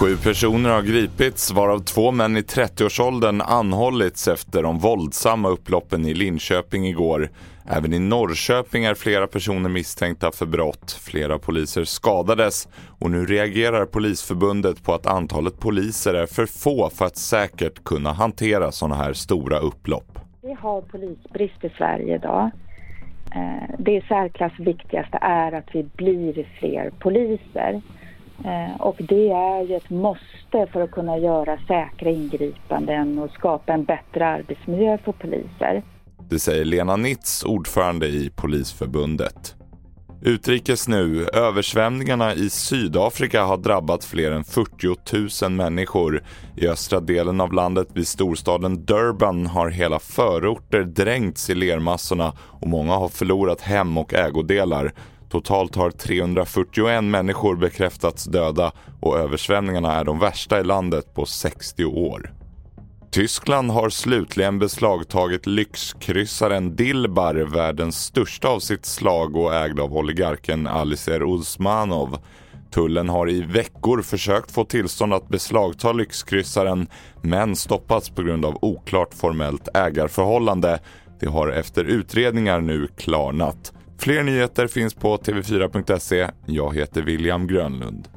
Sju personer har gripits, varav två män i 30-årsåldern anhållits efter de våldsamma upploppen i Linköping igår. Även i Norrköping är flera personer misstänkta för brott. Flera poliser skadades och nu reagerar Polisförbundet på att antalet poliser är för få för att säkert kunna hantera sådana här stora upplopp. Vi har polisbrist i Sverige idag. Eh, det i särklass viktigaste är att vi blir fler poliser. Eh, och det är ju ett måste för att kunna göra säkra ingripanden och skapa en bättre arbetsmiljö för poliser. Det säger Lena Nitz, ordförande i Polisförbundet. Utrikes nu. Översvämningarna i Sydafrika har drabbat fler än 40 000 människor. I östra delen av landet vid storstaden Durban har hela förorter dränkts i lermassorna och många har förlorat hem och ägodelar. Totalt har 341 människor bekräftats döda och översvämningarna är de värsta i landet på 60 år. Tyskland har slutligen beslagtagit lyxkryssaren Dilbar, världens största av sitt slag och ägd av oligarken Alicer Usmanov. Tullen har i veckor försökt få tillstånd att beslagta lyxkryssaren men stoppats på grund av oklart formellt ägarförhållande. Det har efter utredningar nu klarnat. Fler nyheter finns på tv4.se. Jag heter William Grönlund.